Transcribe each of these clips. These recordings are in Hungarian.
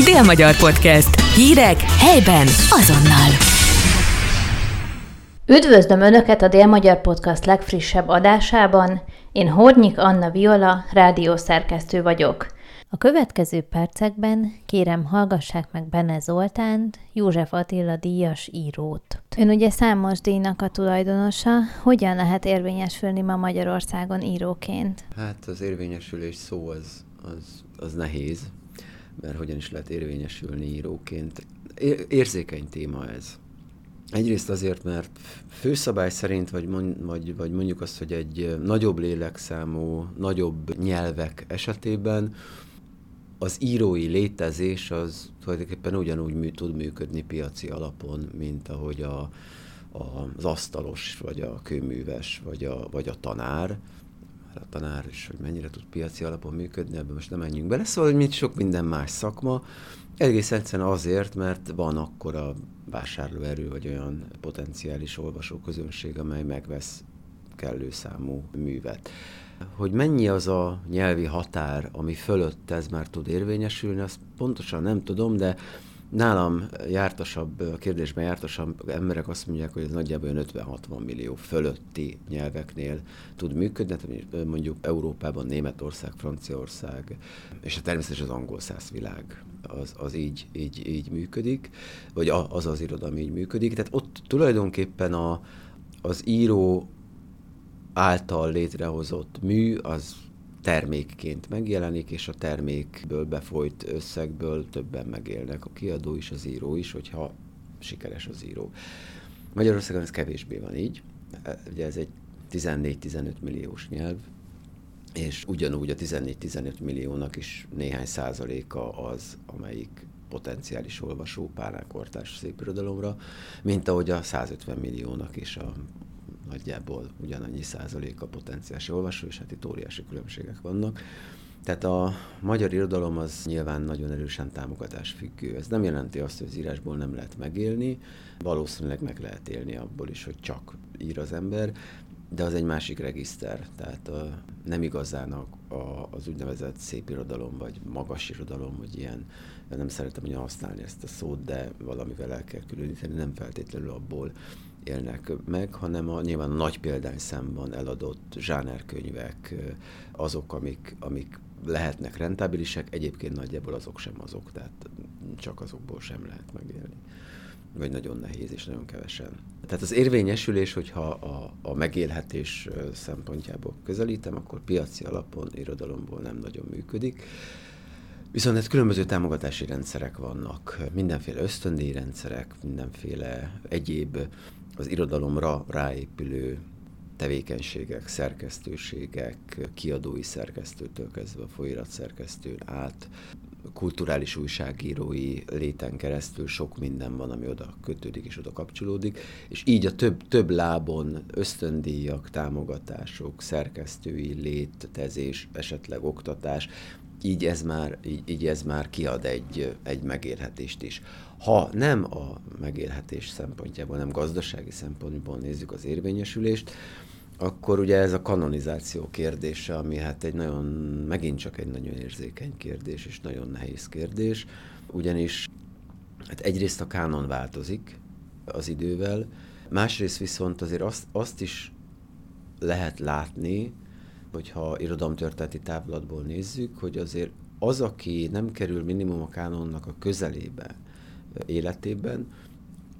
Dél-Magyar Podcast. Hírek helyben azonnal. Üdvözlöm Önöket a Dél-Magyar Podcast legfrissebb adásában. Én Hornyik Anna Viola, rádiószerkesztő vagyok. A következő percekben kérem hallgassák meg Bene Zoltánt, József Attila díjas írót. Ön ugye számos díjnak a tulajdonosa, hogyan lehet érvényesülni ma Magyarországon íróként? Hát az érvényesülés szó az, az, az nehéz, mert hogyan is lehet érvényesülni íróként. Érzékeny téma ez. Egyrészt azért, mert főszabály szerint, vagy, mond, vagy, vagy mondjuk azt, hogy egy nagyobb lélekszámú, nagyobb nyelvek esetében az írói létezés az tulajdonképpen ugyanúgy mű, tud működni piaci alapon, mint ahogy a, a, az asztalos, vagy a kőműves, vagy a, vagy a tanár. A tanár is, hogy mennyire tud piaci alapon működni, ebben most nem menjünk bele. Szóval, hogy mint sok minden más szakma, egész egyszerűen azért, mert van akkora vásárlóerő, vagy olyan potenciális olvasóközönség, amely megvesz kellő számú művet. Hogy mennyi az a nyelvi határ, ami fölött ez már tud érvényesülni, azt pontosan nem tudom, de nálam jártasabb, kérdésben jártasabb emberek azt mondják, hogy ez nagyjából 50-60 millió fölötti nyelveknél tud működni, tehát mondjuk Európában Németország, Franciaország, és a természetesen az angol száz világ az, az így, így, így működik, vagy az az irodalom így működik. Tehát ott tulajdonképpen a, az író által létrehozott mű az termékként megjelenik, és a termékből befolyt összegből többen megélnek, a kiadó is, az író is, hogyha sikeres az író. Magyarországon ez kevésbé van így, ugye ez egy 14-15 milliós nyelv, és ugyanúgy a 14-15 milliónak is néhány százaléka az, amelyik potenciális olvasó páránkortás szépirodalomra, mint ahogy a 150 milliónak is a nagyjából ugyanannyi százalék a potenciális olvasó, és hát itt óriási különbségek vannak. Tehát a magyar irodalom az nyilván nagyon erősen támogatás függő. Ez nem jelenti azt, hogy az írásból nem lehet megélni, valószínűleg meg lehet élni abból is, hogy csak ír az ember, de az egy másik regiszter, tehát a, nem igazán a, a, az úgynevezett szép irodalom, vagy magas irodalom, hogy ilyen, nem szeretem hogy használni ezt a szót, de valamivel el kell különíteni, nem feltétlenül abból élnek meg, hanem a, nyilván a nagy példányszámban eladott zsánerkönyvek, azok, amik, amik lehetnek rentábilisek, egyébként nagyjából azok sem azok, tehát csak azokból sem lehet megélni. Vagy nagyon nehéz és nagyon kevesen. Tehát az érvényesülés, hogyha a, a megélhetés szempontjából közelítem, akkor piaci alapon irodalomból nem nagyon működik. Viszont hát különböző támogatási rendszerek vannak, mindenféle ösztöndíjrendszerek, mindenféle egyéb az irodalomra ráépülő tevékenységek, szerkesztőségek, kiadói szerkesztőtől kezdve a folyirat szerkesztőn át, kulturális újságírói léten keresztül sok minden van, ami oda kötődik és oda kapcsolódik, és így a több, több lábon ösztöndíjak, támogatások, szerkesztői létezés, esetleg oktatás, így ez már, így, így ez már kiad egy, egy megélhetést is. Ha nem a megélhetés szempontjából, nem gazdasági szempontból nézzük az érvényesülést, akkor ugye ez a kanonizáció kérdése, ami hát egy nagyon, megint csak egy nagyon érzékeny kérdés, és nagyon nehéz kérdés, ugyanis hát egyrészt a kánon változik az idővel, másrészt viszont azért azt, azt is lehet látni, hogyha irodalomtörténeti távlatból nézzük, hogy azért az, aki nem kerül minimum a kánonnak a közelébe életében,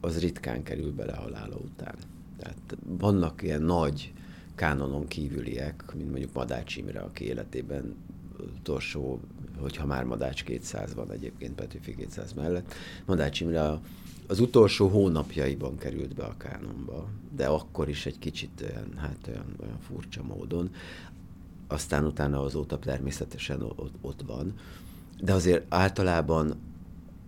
az ritkán kerül bele halála után. Tehát vannak ilyen nagy kánonon kívüliek, mint mondjuk Madács Imre, aki életében utolsó, hogyha már Madács 200 van egyébként Petőfi 200 mellett, Madács Imre az utolsó hónapjaiban került be a kánonba, de akkor is egy kicsit olyan, hát olyan, olyan furcsa módon aztán utána azóta természetesen ott, ott van. De azért általában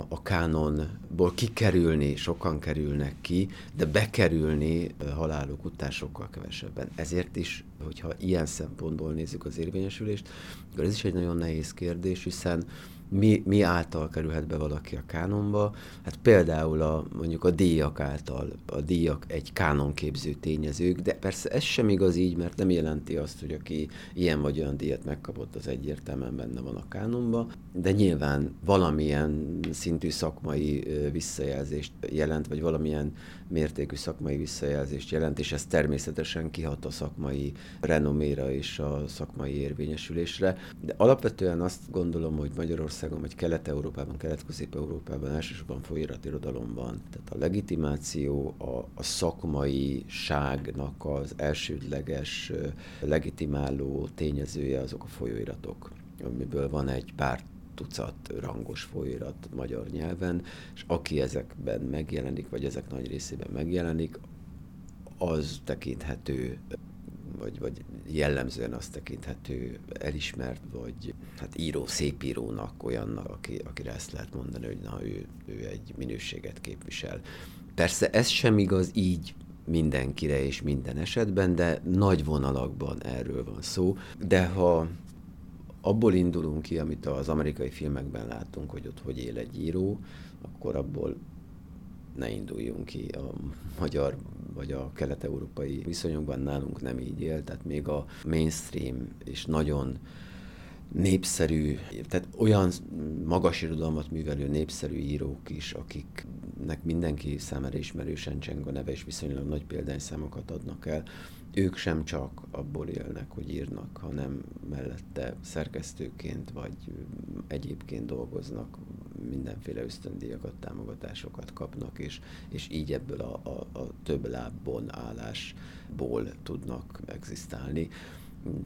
a kánonból kikerülni, sokan kerülnek ki, de bekerülni haláluk után sokkal kevesebben. Ezért is, hogyha ilyen szempontból nézzük az érvényesülést, akkor ez is egy nagyon nehéz kérdés, hiszen mi, mi által kerülhet be valaki a kánonba? Hát például a, mondjuk a díjak által, a díjak egy kánonképző tényezők, de persze ez sem igaz így, mert nem jelenti azt, hogy aki ilyen vagy olyan díjat megkapott, az egyértelműen benne van a kánonba. de nyilván valamilyen szintű szakmai visszajelzést jelent, vagy valamilyen mértékű szakmai visszajelzést jelent, és ez természetesen kihat a szakmai renoméra és a szakmai érvényesülésre. De alapvetően azt gondolom, hogy Magyarországon, vagy Kelet-Európában, Kelet-Közép-Európában elsősorban folyiratirodalom van. Tehát a legitimáció, a, a szakmai ságnak az elsődleges legitimáló tényezője azok a folyóiratok amiből van egy pár tucat rangos folyóirat magyar nyelven, és aki ezekben megjelenik, vagy ezek nagy részében megjelenik, az tekinthető vagy, vagy jellemzően azt tekinthető elismert, vagy hát író, szépírónak, olyannak, aki, akire ezt lehet mondani, hogy na, ő, ő egy minőséget képvisel. Persze ez sem igaz így mindenkire és minden esetben, de nagy vonalakban erről van szó. De ha abból indulunk ki, amit az amerikai filmekben látunk, hogy ott hogy él egy író, akkor abból ne induljunk ki a magyar vagy a kelet-európai viszonyokban nálunk nem így él, tehát még a mainstream és nagyon népszerű, tehát olyan magas irodalmat művelő népszerű írók is, akiknek mindenki számára ismerősen cseng a neve, és viszonylag nagy példányszámokat adnak el, ők sem csak abból élnek, hogy írnak, hanem mellette szerkesztőként vagy egyébként dolgoznak, mindenféle ösztöndíjakat, támogatásokat kapnak, és, és így ebből a, a, a több lábbon állásból tudnak egzisztálni.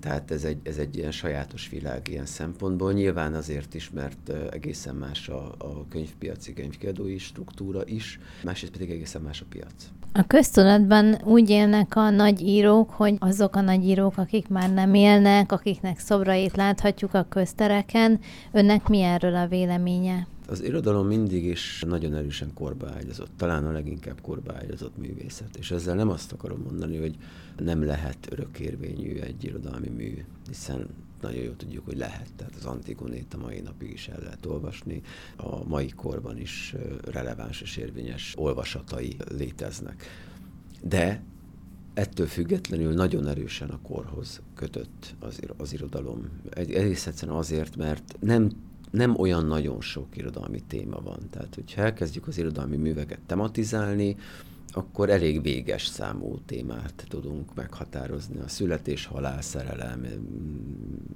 Tehát ez egy, ez egy ilyen sajátos világ ilyen szempontból. Nyilván azért is, mert egészen más a, a könyvpiaci könyvkiadói struktúra is, másrészt pedig egészen más a piac. A köztudatban úgy élnek a nagy írók, hogy azok a nagy írók, akik már nem élnek, akiknek szobrait láthatjuk a köztereken, önnek mi erről a véleménye? Az irodalom mindig is nagyon erősen korbaágyazott, talán a leginkább korbaágyazott művészet. És ezzel nem azt akarom mondani, hogy nem lehet örökérvényű egy irodalmi mű, hiszen nagyon jól tudjuk, hogy lehet. Tehát az Antigonét a mai napig is el lehet olvasni. A mai korban is releváns és érvényes olvasatai léteznek. De ettől függetlenül nagyon erősen a korhoz kötött az, az irodalom. Egész egyszerűen azért, mert nem nem olyan nagyon sok irodalmi téma van. Tehát, hogyha elkezdjük az irodalmi műveket tematizálni, akkor elég véges számú témát tudunk meghatározni. A születés, halál, szerelem,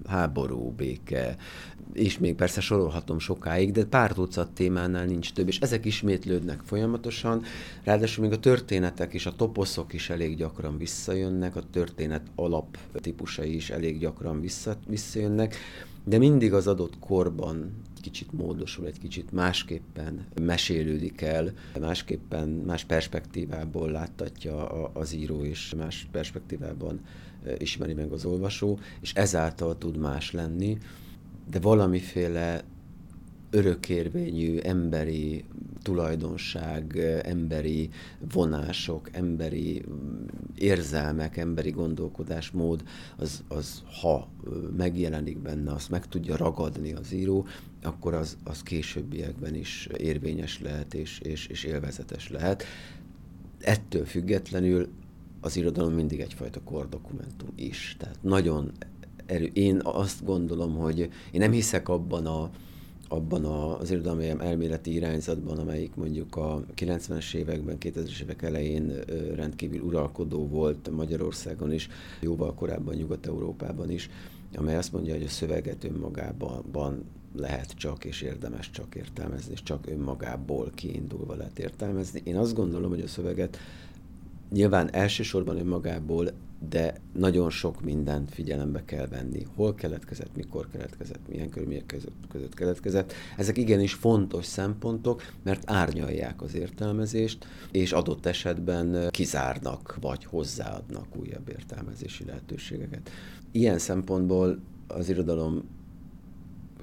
háború, béke, és még persze sorolhatom sokáig, de pár tucat témánál nincs több, és ezek ismétlődnek folyamatosan, ráadásul még a történetek és a toposzok is elég gyakran visszajönnek, a történet alap típusai is elég gyakran vissza, visszajönnek, de mindig az adott korban kicsit módosul, egy kicsit másképpen mesélődik el, másképpen, más perspektívából láttatja az író, és más perspektívában ismeri meg az olvasó, és ezáltal tud más lenni, de valamiféle örökérvényű emberi tulajdonság, emberi vonások, emberi érzelmek, emberi gondolkodásmód, az, az ha megjelenik benne, azt meg tudja ragadni az író, akkor az, az későbbiekben is érvényes lehet és, és, és élvezetes lehet. Ettől függetlenül az irodalom mindig egyfajta kordokumentum is. Tehát nagyon erő. Én azt gondolom, hogy én nem hiszek abban a, abban az irodalmi elméleti irányzatban, amelyik mondjuk a 90-es években, 2000-es évek elején rendkívül uralkodó volt Magyarországon is, jóval korábban Nyugat-Európában is, amely azt mondja, hogy a szöveget önmagában lehet csak és érdemes csak értelmezni, és csak önmagából kiindulva lehet értelmezni. Én azt gondolom, hogy a szöveget nyilván elsősorban önmagából, de nagyon sok mindent figyelembe kell venni. Hol keletkezett, mikor keletkezett, milyen körülmények között, keletkezett. Ezek igenis fontos szempontok, mert árnyalják az értelmezést, és adott esetben kizárnak, vagy hozzáadnak újabb értelmezési lehetőségeket. Ilyen szempontból az irodalom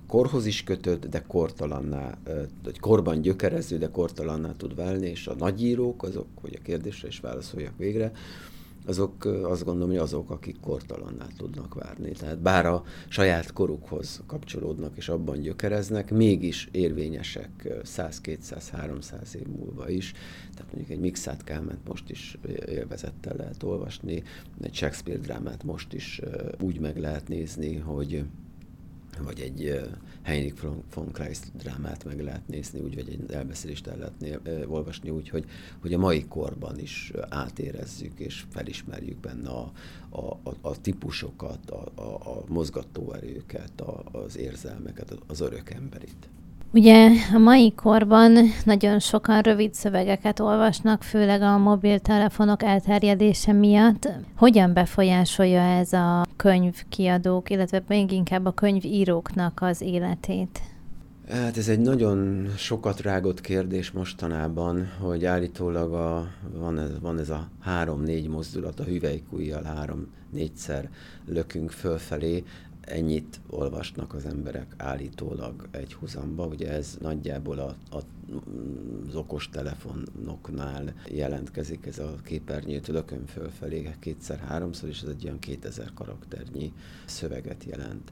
korhoz is kötött, de kortalanná, vagy korban gyökerező, de kortalanná tud válni, és a nagyírók, azok, hogy a kérdésre is válaszoljak végre, azok azt gondolom, hogy azok, akik kortalanná tudnak várni. Tehát bár a saját korukhoz kapcsolódnak és abban gyökereznek, mégis érvényesek 100, 200, 300 év múlva is. Tehát mondjuk egy Mixát Kálmánt most is élvezettel lehet olvasni, egy Shakespeare drámát most is úgy meg lehet nézni, hogy vagy egy Heinrich von Kleist drámát meg lehet nézni, úgy, vagy egy elbeszélést el lehet olvasni úgy, hogy, hogy a mai korban is átérezzük és felismerjük benne a, a, a, a típusokat, a, a, a mozgatóerőket, a, az érzelmeket, az örök emberit. Ugye a mai korban nagyon sokan rövid szövegeket olvasnak, főleg a mobiltelefonok elterjedése miatt. Hogyan befolyásolja ez a könyvkiadók, illetve még inkább a könyvíróknak az életét? Hát ez egy nagyon sokat rágott kérdés mostanában, hogy állítólag a, van, ez, van ez a három-négy mozdulat a hüvelykújjal, három-négyszer lökünk fölfelé, ennyit olvasnak az emberek állítólag egy huzamba, ugye ez nagyjából a, a, az okos telefonoknál jelentkezik ez a képernyőt lökön fölfelé kétszer-háromszor, és ez egy olyan 2000 karakternyi szöveget jelent.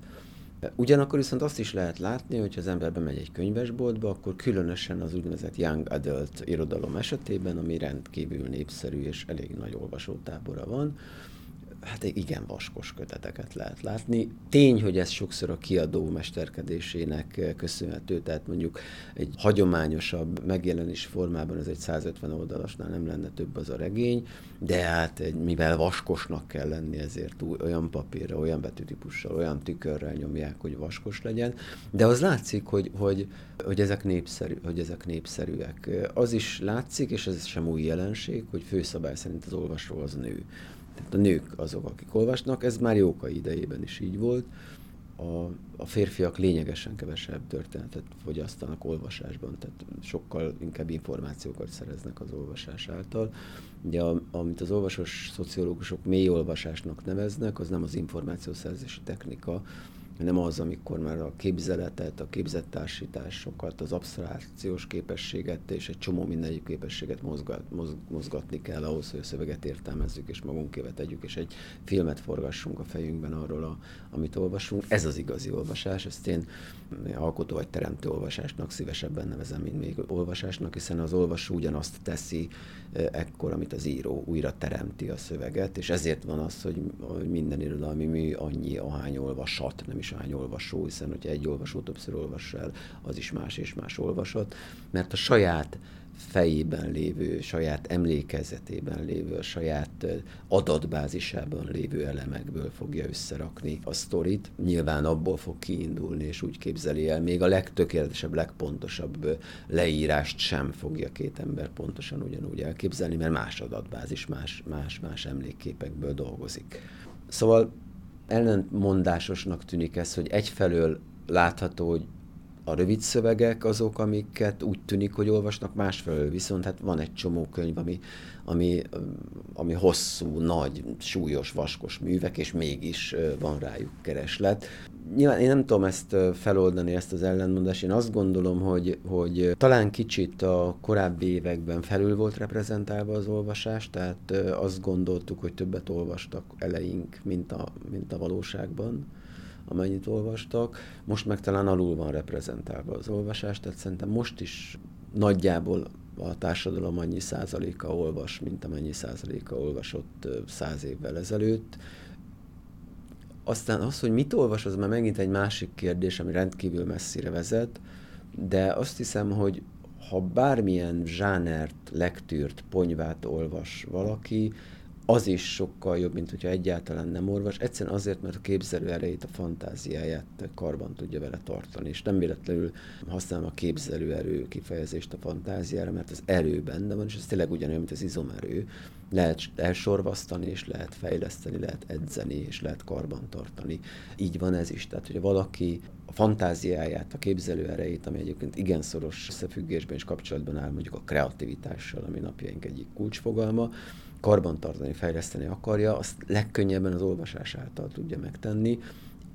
Ugyanakkor viszont azt is lehet látni, hogy az ember bemegy egy könyvesboltba, akkor különösen az úgynevezett young adult irodalom esetében, ami rendkívül népszerű és elég nagy olvasótábora van, hát igen vaskos köteteket lehet látni. Tény, hogy ez sokszor a kiadó mesterkedésének köszönhető, tehát mondjuk egy hagyományosabb megjelenés formában ez egy 150 oldalasnál nem lenne több az a regény, de hát mivel vaskosnak kell lenni, ezért olyan papírra, olyan betűtípussal, olyan tükörrel nyomják, hogy vaskos legyen, de az látszik, hogy, hogy, hogy, ezek, népszerű, hogy ezek népszerűek. Az is látszik, és ez sem új jelenség, hogy főszabály szerint az olvasó az nő. Tehát a nők azok, akik olvasnak, ez már jókai idejében is így volt. A, a férfiak lényegesen kevesebb történetet fogyasztanak olvasásban, tehát sokkal inkább információkat szereznek az olvasás által. Ugye, amit az olvasós szociológusok mély olvasásnak neveznek, az nem az információszerzési technika, nem az, amikor már a képzeletet, a képzettársításokat, az absztrakciós képességet és egy csomó minden képességet mozgat, moz, mozgatni kell ahhoz, hogy a szöveget értelmezzük és magunkévet tegyük, és egy filmet forgassunk a fejünkben arról, a, amit olvasunk. Ez az igazi olvasás, ezt én alkotó vagy teremtő olvasásnak szívesebben nevezem, mint még olvasásnak, hiszen az olvasó ugyanazt teszi ekkor, amit az író újra teremti a szöveget, és ezért van az, hogy minden irodalmi mű annyi, ahány olvasat, nem is ahány olvasó, hiszen hogyha egy olvasó többször olvas el, az is más és más olvasat, mert a saját fejében lévő, saját emlékezetében lévő, a saját adatbázisában lévő elemekből fogja összerakni a sztorit. Nyilván abból fog kiindulni, és úgy képzeli el, még a legtökéletesebb, legpontosabb leírást sem fogja két ember pontosan ugyanúgy elképzelni, mert más adatbázis, más, más, más emlékképekből dolgozik. Szóval ellentmondásosnak tűnik ez, hogy egyfelől látható, hogy a rövid szövegek azok, amiket úgy tűnik, hogy olvasnak másfelől, viszont hát van egy csomó könyv, ami, ami, ami hosszú, nagy, súlyos, vaskos művek, és mégis van rájuk kereslet. Nyilván én nem tudom ezt feloldani, ezt az ellenmondást. Én azt gondolom, hogy, hogy talán kicsit a korábbi években felül volt reprezentálva az olvasás, tehát azt gondoltuk, hogy többet olvastak eleink, mint a, mint a valóságban amennyit olvastak. Most meg talán alul van reprezentálva az olvasás, tehát szerintem most is nagyjából a társadalom annyi százaléka olvas, mint amennyi százaléka olvasott száz évvel ezelőtt. Aztán az, hogy mit olvas, az már megint egy másik kérdés, ami rendkívül messzire vezet, de azt hiszem, hogy ha bármilyen zsánert, lektűrt, ponyvát olvas valaki, az is sokkal jobb, mint hogyha egyáltalán nem olvas. Egyszerűen azért, mert a képzelő erejét, a fantáziáját karban tudja vele tartani, és nem véletlenül használom a képzelő erő kifejezést a fantáziára, mert az erő benne van, és ez tényleg ugyanolyan, mint az izomerő. Lehet elsorvasztani, és lehet fejleszteni, lehet edzeni, és lehet karban tartani. Így van ez is. Tehát, hogyha valaki a fantáziáját, a képzelő erejét, ami egyébként igen szoros összefüggésben és kapcsolatban áll mondjuk a kreativitással, ami napjaink egyik kulcsfogalma, karbantartani, fejleszteni akarja, azt legkönnyebben az olvasás által tudja megtenni,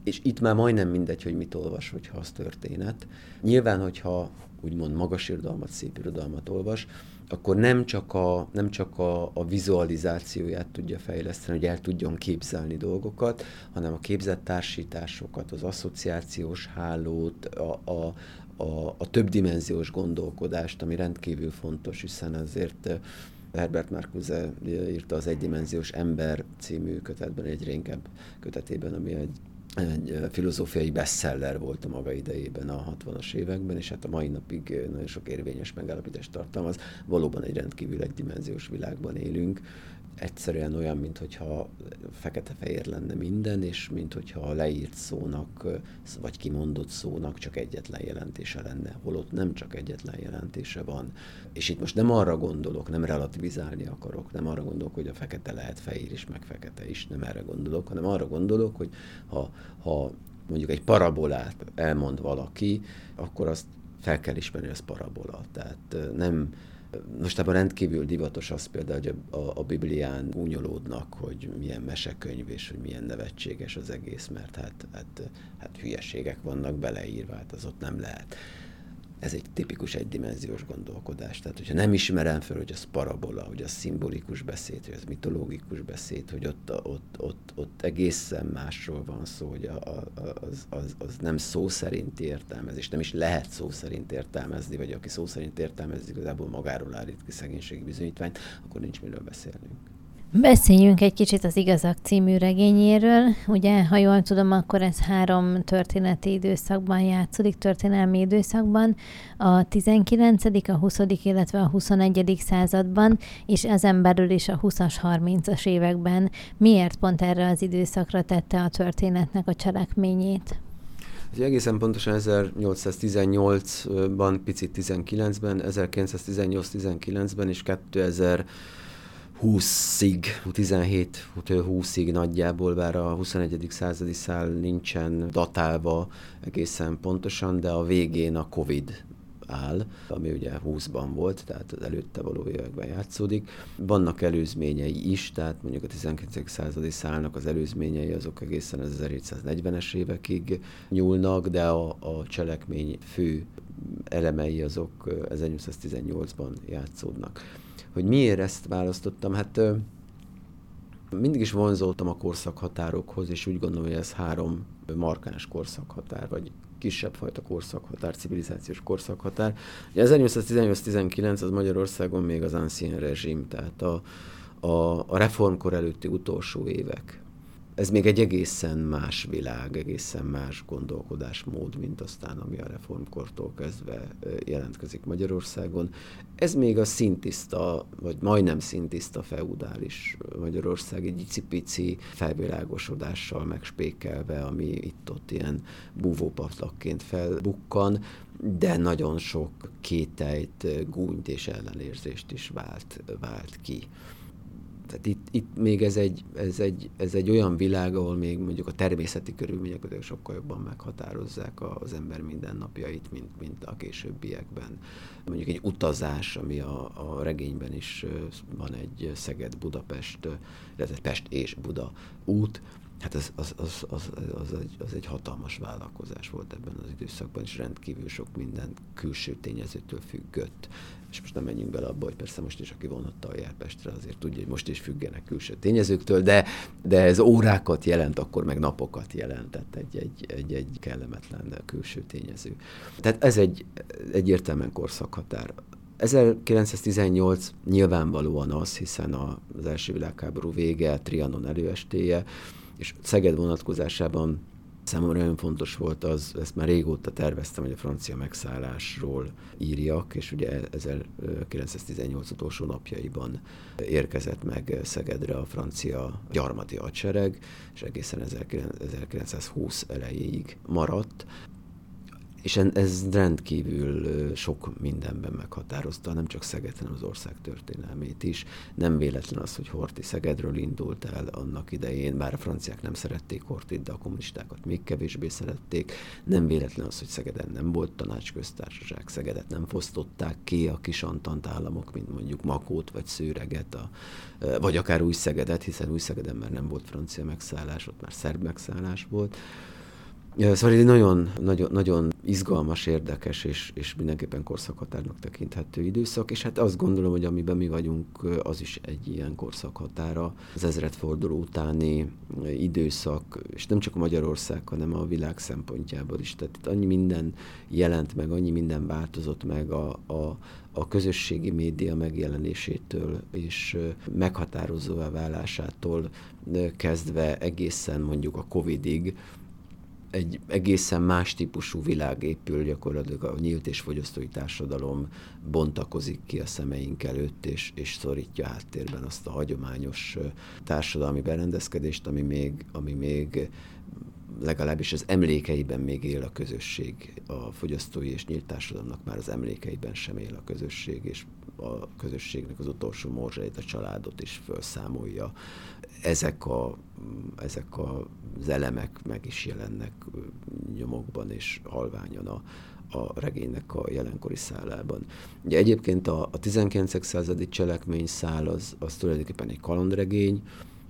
és itt már majdnem mindegy, hogy mit olvas, hogyha az történet. Nyilván, hogyha úgymond magas irodalmat, szép irodalmat olvas, akkor nem csak a, nem csak a, a vizualizációját tudja fejleszteni, hogy el tudjon képzelni dolgokat, hanem a képzett társításokat, az asszociációs hálót, a, a, a, a többdimenziós gondolkodást, ami rendkívül fontos, hiszen azért Herbert Marcuse írta az Egydimenziós ember című kötetben, egy rénkebb kötetében, ami egy egy filozófiai bestseller volt a maga idejében a 60-as években, és hát a mai napig nagyon sok érvényes megállapítást tartalmaz. Valóban egy rendkívül egydimenziós világban élünk, egyszerűen olyan, mintha fekete-fehér lenne minden, és mintha a leírt szónak, vagy kimondott szónak csak egyetlen jelentése lenne, holott nem csak egyetlen jelentése van. És itt most nem arra gondolok, nem relativizálni akarok, nem arra gondolok, hogy a fekete lehet fehér is, meg fekete is, nem erre gondolok, hanem arra gondolok, hogy ha, ha mondjuk egy parabolát elmond valaki, akkor azt fel kell ismerni, hogy ez parabola. Tehát nem, most ebben rendkívül divatos az például, hogy a, a, a Biblián gúnyolódnak, hogy milyen mesekönyv és hogy milyen nevetséges az egész, mert hát, hát, hát hülyeségek vannak beleírva, hát az ott nem lehet ez egy tipikus egydimenziós gondolkodás. Tehát, hogyha nem ismerem fel, hogy az parabola, hogy az szimbolikus beszéd, hogy az mitológikus beszéd, hogy ott, ott, ott, ott egészen másról van szó, hogy a, az, az, az nem szó szerint értelmezés, nem is lehet szó szerint értelmezni, vagy aki szó szerint értelmezi, igazából magáról állít ki szegénységi bizonyítványt, akkor nincs miről beszélnünk. Beszéljünk egy kicsit az Igazak című regényéről. Ugye, ha jól tudom, akkor ez három történeti időszakban játszódik, történelmi időszakban, a 19., a 20., illetve a 21. században, és ezen belül is a 20-as, 30-as években. Miért pont erre az időszakra tette a történetnek a cselekményét? Ez egészen pontosan 1818-ban, picit 19-ben, 1918-19-ben és 2000 20-ig, 17-20-ig nagyjából, bár a 21. századi szál nincsen datálva egészen pontosan, de a végén a Covid áll, ami ugye 20-ban volt, tehát az előtte való években játszódik. Vannak előzményei is, tehát mondjuk a 19. századi szálnak az előzményei azok egészen az 1740-es évekig nyúlnak, de a, a cselekmény fő elemei azok 1818-ban játszódnak. Hogy miért ezt választottam? Hát mindig is vonzoltam a korszakhatárokhoz, és úgy gondolom, hogy ez három markáns korszakhatár, vagy kisebb fajta korszakhatár, civilizációs korszakhatár. Ugye 1818-19 az Magyarországon még az ancien rezsim, tehát a, a, a reformkor előtti utolsó évek ez még egy egészen más világ, egészen más gondolkodásmód, mint aztán ami a reformkortól kezdve jelentkezik Magyarországon. Ez még a szintiszta, vagy majdnem szintiszta feudális Magyarország egy icipici felvilágosodással megspékelve, ami itt-ott ilyen búvópatlakként felbukkan, de nagyon sok kételyt, gúnyt és ellenérzést is vált, vált ki. Tehát itt, itt még ez egy, ez, egy, ez egy olyan világ, ahol még mondjuk a természeti körülmények sokkal jobban meghatározzák az ember mindennapjait, mint, mint a későbbiekben. Mondjuk egy utazás, ami a, a regényben is van egy Szeged-Budapest, illetve Pest és Buda út, Hát az, az, az, az, az, egy, az egy hatalmas vállalkozás volt ebben az időszakban, és rendkívül sok minden külső tényezőtől függött. És most nem menjünk bele abba, hogy persze most is, aki vonattal jár Pestre, azért tudja, hogy most is függenek külső tényezőktől, de, de ez órákat jelent, akkor meg napokat jelentett egy, egy, egy, egy kellemetlen külső tényező. Tehát ez egy egyértelműen korszakhatár. 1918 nyilvánvalóan az, hiszen az első világháború vége, Trianon előestéje, és Szeged vonatkozásában Számomra nagyon fontos volt az, ezt már régóta terveztem, hogy a francia megszállásról írjak, és ugye 1918 utolsó napjaiban érkezett meg Szegedre a francia gyarmati hadsereg, és egészen 1920 elejéig maradt és ez rendkívül sok mindenben meghatározta, nem csak Szeged, hanem az ország történelmét is. Nem véletlen az, hogy Horti Szegedről indult el annak idején, bár a franciák nem szerették Hortit, de a kommunistákat még kevésbé szerették. Nem véletlen az, hogy Szegeden nem volt tanácsköztársaság, Szegedet nem fosztották ki a kisantant államok, mint mondjuk Makót vagy Szőreget, a, vagy akár Új Szegedet, hiszen Új Szegeden már nem volt francia megszállás, ott már szerb megszállás volt. Szóval egy nagyon, nagyon, nagyon izgalmas, érdekes és, és mindenképpen korszakhatárnak tekinthető időszak, és hát azt gondolom, hogy amiben mi vagyunk, az is egy ilyen korszakhatára. Az ezredforduló utáni időszak, és nem csak a Magyarország, hanem a világ szempontjából is. Tehát itt annyi minden jelent meg, annyi minden változott meg a, a, a közösségi média megjelenésétől és meghatározóvá válásától kezdve egészen mondjuk a Covidig, egy egészen más típusú világ épül gyakorlatilag a nyílt és fogyasztói társadalom bontakozik ki a szemeink előtt, és, és szorítja háttérben azt a hagyományos társadalmi berendezkedést, ami még, ami még legalábbis az emlékeiben még él a közösség. A fogyasztói és nyílt társadalomnak már az emlékeiben sem él a közösség, és a közösségnek az utolsó morzsait, a családot is felszámolja. Ezek, a, ezek az elemek meg is jelennek nyomokban és halványan a, a regénynek a jelenkori szálában. Ugye egyébként a, a 19. századi cselekmény szál az, az tulajdonképpen egy kalandregény,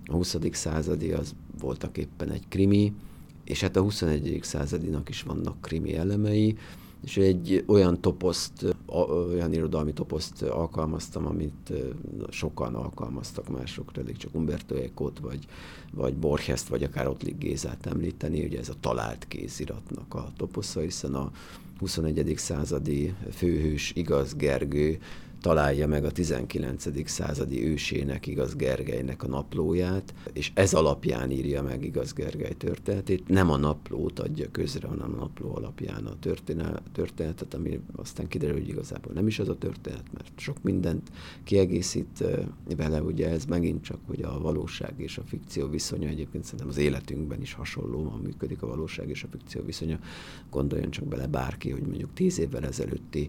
a 20. századi az voltak éppen egy krimi, és hát a 21. századinak is vannak krimi elemei, és egy olyan toposzt, olyan irodalmi toposzt alkalmaztam, amit sokan alkalmaztak mások, pedig csak Umberto Eco-t, vagy, vagy Borges-t, vagy akár Ottlik Gézát említeni, ugye ez a talált kéziratnak a toposza, hiszen a 21. századi főhős Igaz Gergő találja meg a 19. századi ősének, igaz Gergelynek a naplóját, és ez alapján írja meg igaz Gergely történetét. Nem a naplót adja közre, hanem a napló alapján a történetet, ami aztán kiderül, hogy igazából nem is az a történet, mert sok mindent kiegészít vele, ugye ez megint csak, hogy a valóság és a fikció viszonya, egyébként szerintem az életünkben is hasonlóan működik a valóság és a fikció viszonya. Gondoljon csak bele bárki, hogy mondjuk tíz évvel ezelőtti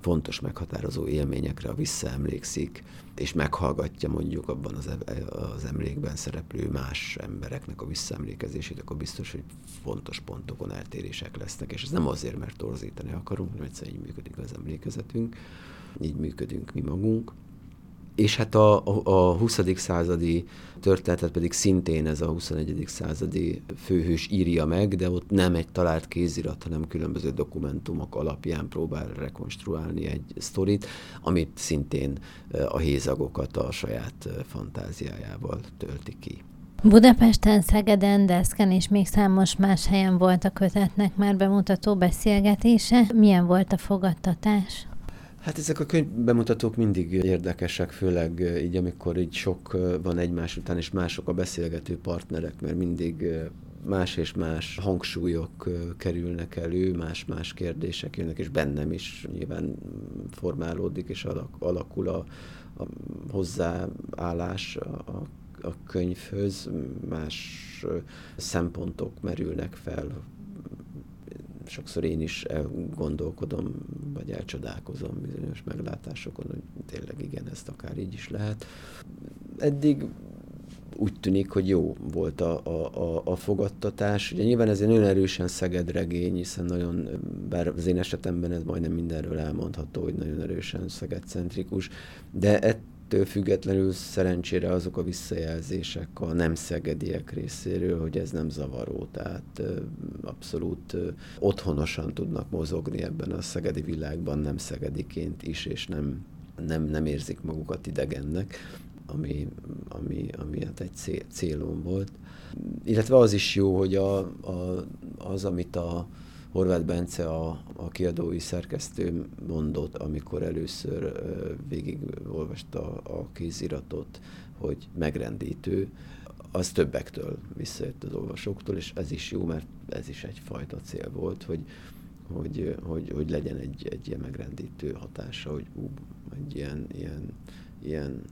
fontos meghatározó élményekre, visszaemlékszik, és meghallgatja mondjuk abban az, az emlékben szereplő más embereknek a visszaemlékezését, akkor biztos, hogy fontos pontokon eltérések lesznek, és ez nem azért, mert torzítani akarunk, hanem egyszerűen így működik az emlékezetünk, így működünk mi magunk és hát a, a, a 20. századi történetet pedig szintén ez a 21. századi főhős írja meg, de ott nem egy talált kézirat, hanem különböző dokumentumok alapján próbál rekonstruálni egy sztorit, amit szintén a hézagokat a saját fantáziájával tölti ki. Budapesten, Szegeden, Deszken és még számos más helyen volt a kötetnek már bemutató beszélgetése. Milyen volt a fogadtatás? Hát ezek a könyvbemutatók mindig érdekesek, főleg így, amikor így sok van egymás után, és mások a beszélgető partnerek, mert mindig más és más hangsúlyok kerülnek elő, más-más kérdések jönnek, és bennem is nyilván formálódik, és alakul a, a hozzáállás a, a könyvhöz, más szempontok merülnek fel, sokszor én is gondolkodom, vagy elcsodálkozom bizonyos meglátásokon, hogy tényleg igen, ezt akár így is lehet. Eddig úgy tűnik, hogy jó volt a, a, a fogadtatás. Ugye nyilván ez egy nagyon erősen Szeged regény, hiszen nagyon, bár az én esetemben ez majdnem mindenről elmondható, hogy nagyon erősen Szeged-centrikus, de ettől függetlenül szerencsére azok a visszajelzések a nem szegediek részéről, hogy ez nem zavaró, tehát abszolút otthonosan tudnak mozogni ebben a szegedi világban, nem szegediként is, és nem, nem, nem érzik magukat idegennek, ami, ami, ami hát egy cél, célom volt. Illetve az is jó, hogy a, a, az, amit a, Horváth Bence, a, a kiadói szerkesztő mondott, amikor először végigolvasta a kéziratot, hogy megrendítő, az többektől visszajött az olvasóktól, és ez is jó, mert ez is egyfajta cél volt, hogy, hogy, hogy, hogy legyen egy, egy ilyen megrendítő hatása, hogy ú, egy ilyen, ilyen, ilyen,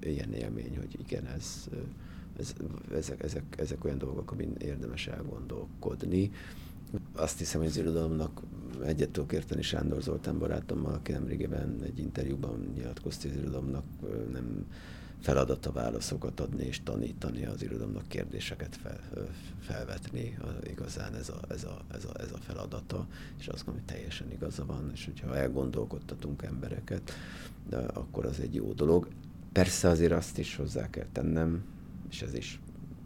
ilyen élmény, hogy igen, ez, ez, ezek, ezek, ezek olyan dolgok, amin érdemes elgondolkodni, azt hiszem, hogy az irodalomnak egyet tudok érteni Sándor Zoltán barátommal, aki nemrégében egy interjúban nyilatkozta, az irodalomnak nem feladata válaszokat adni és tanítani az irodalomnak kérdéseket fel, felvetni. Igazán ez a, ez, a, ez, a, ez a feladata, és azt gondolom, hogy teljesen igaza van, és hogyha elgondolkodtatunk embereket, de akkor az egy jó dolog. Persze azért azt is hozzá kell tennem, és ez is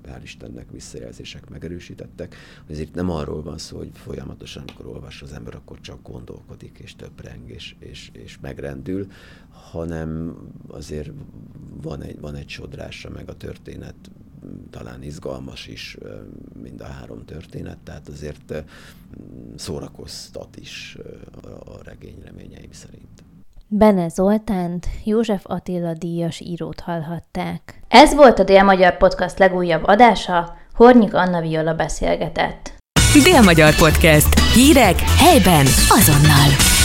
hál' Istennek visszajelzések megerősítettek, hogy ezért nem arról van szó, hogy folyamatosan, amikor olvas az ember, akkor csak gondolkodik, és töpreng, és, és, és megrendül, hanem azért van egy, van egy sodrása, meg a történet talán izgalmas is mind a három történet, tehát azért szórakoztat is a regény reményeim szerint. Bene Zoltánt, József Attila díjas írót hallhatták. Ez volt a Dél-Magyar Podcast legújabb adása, Hornyik Anna Viola beszélgetett. Dél-Magyar Podcast. Hírek helyben azonnal.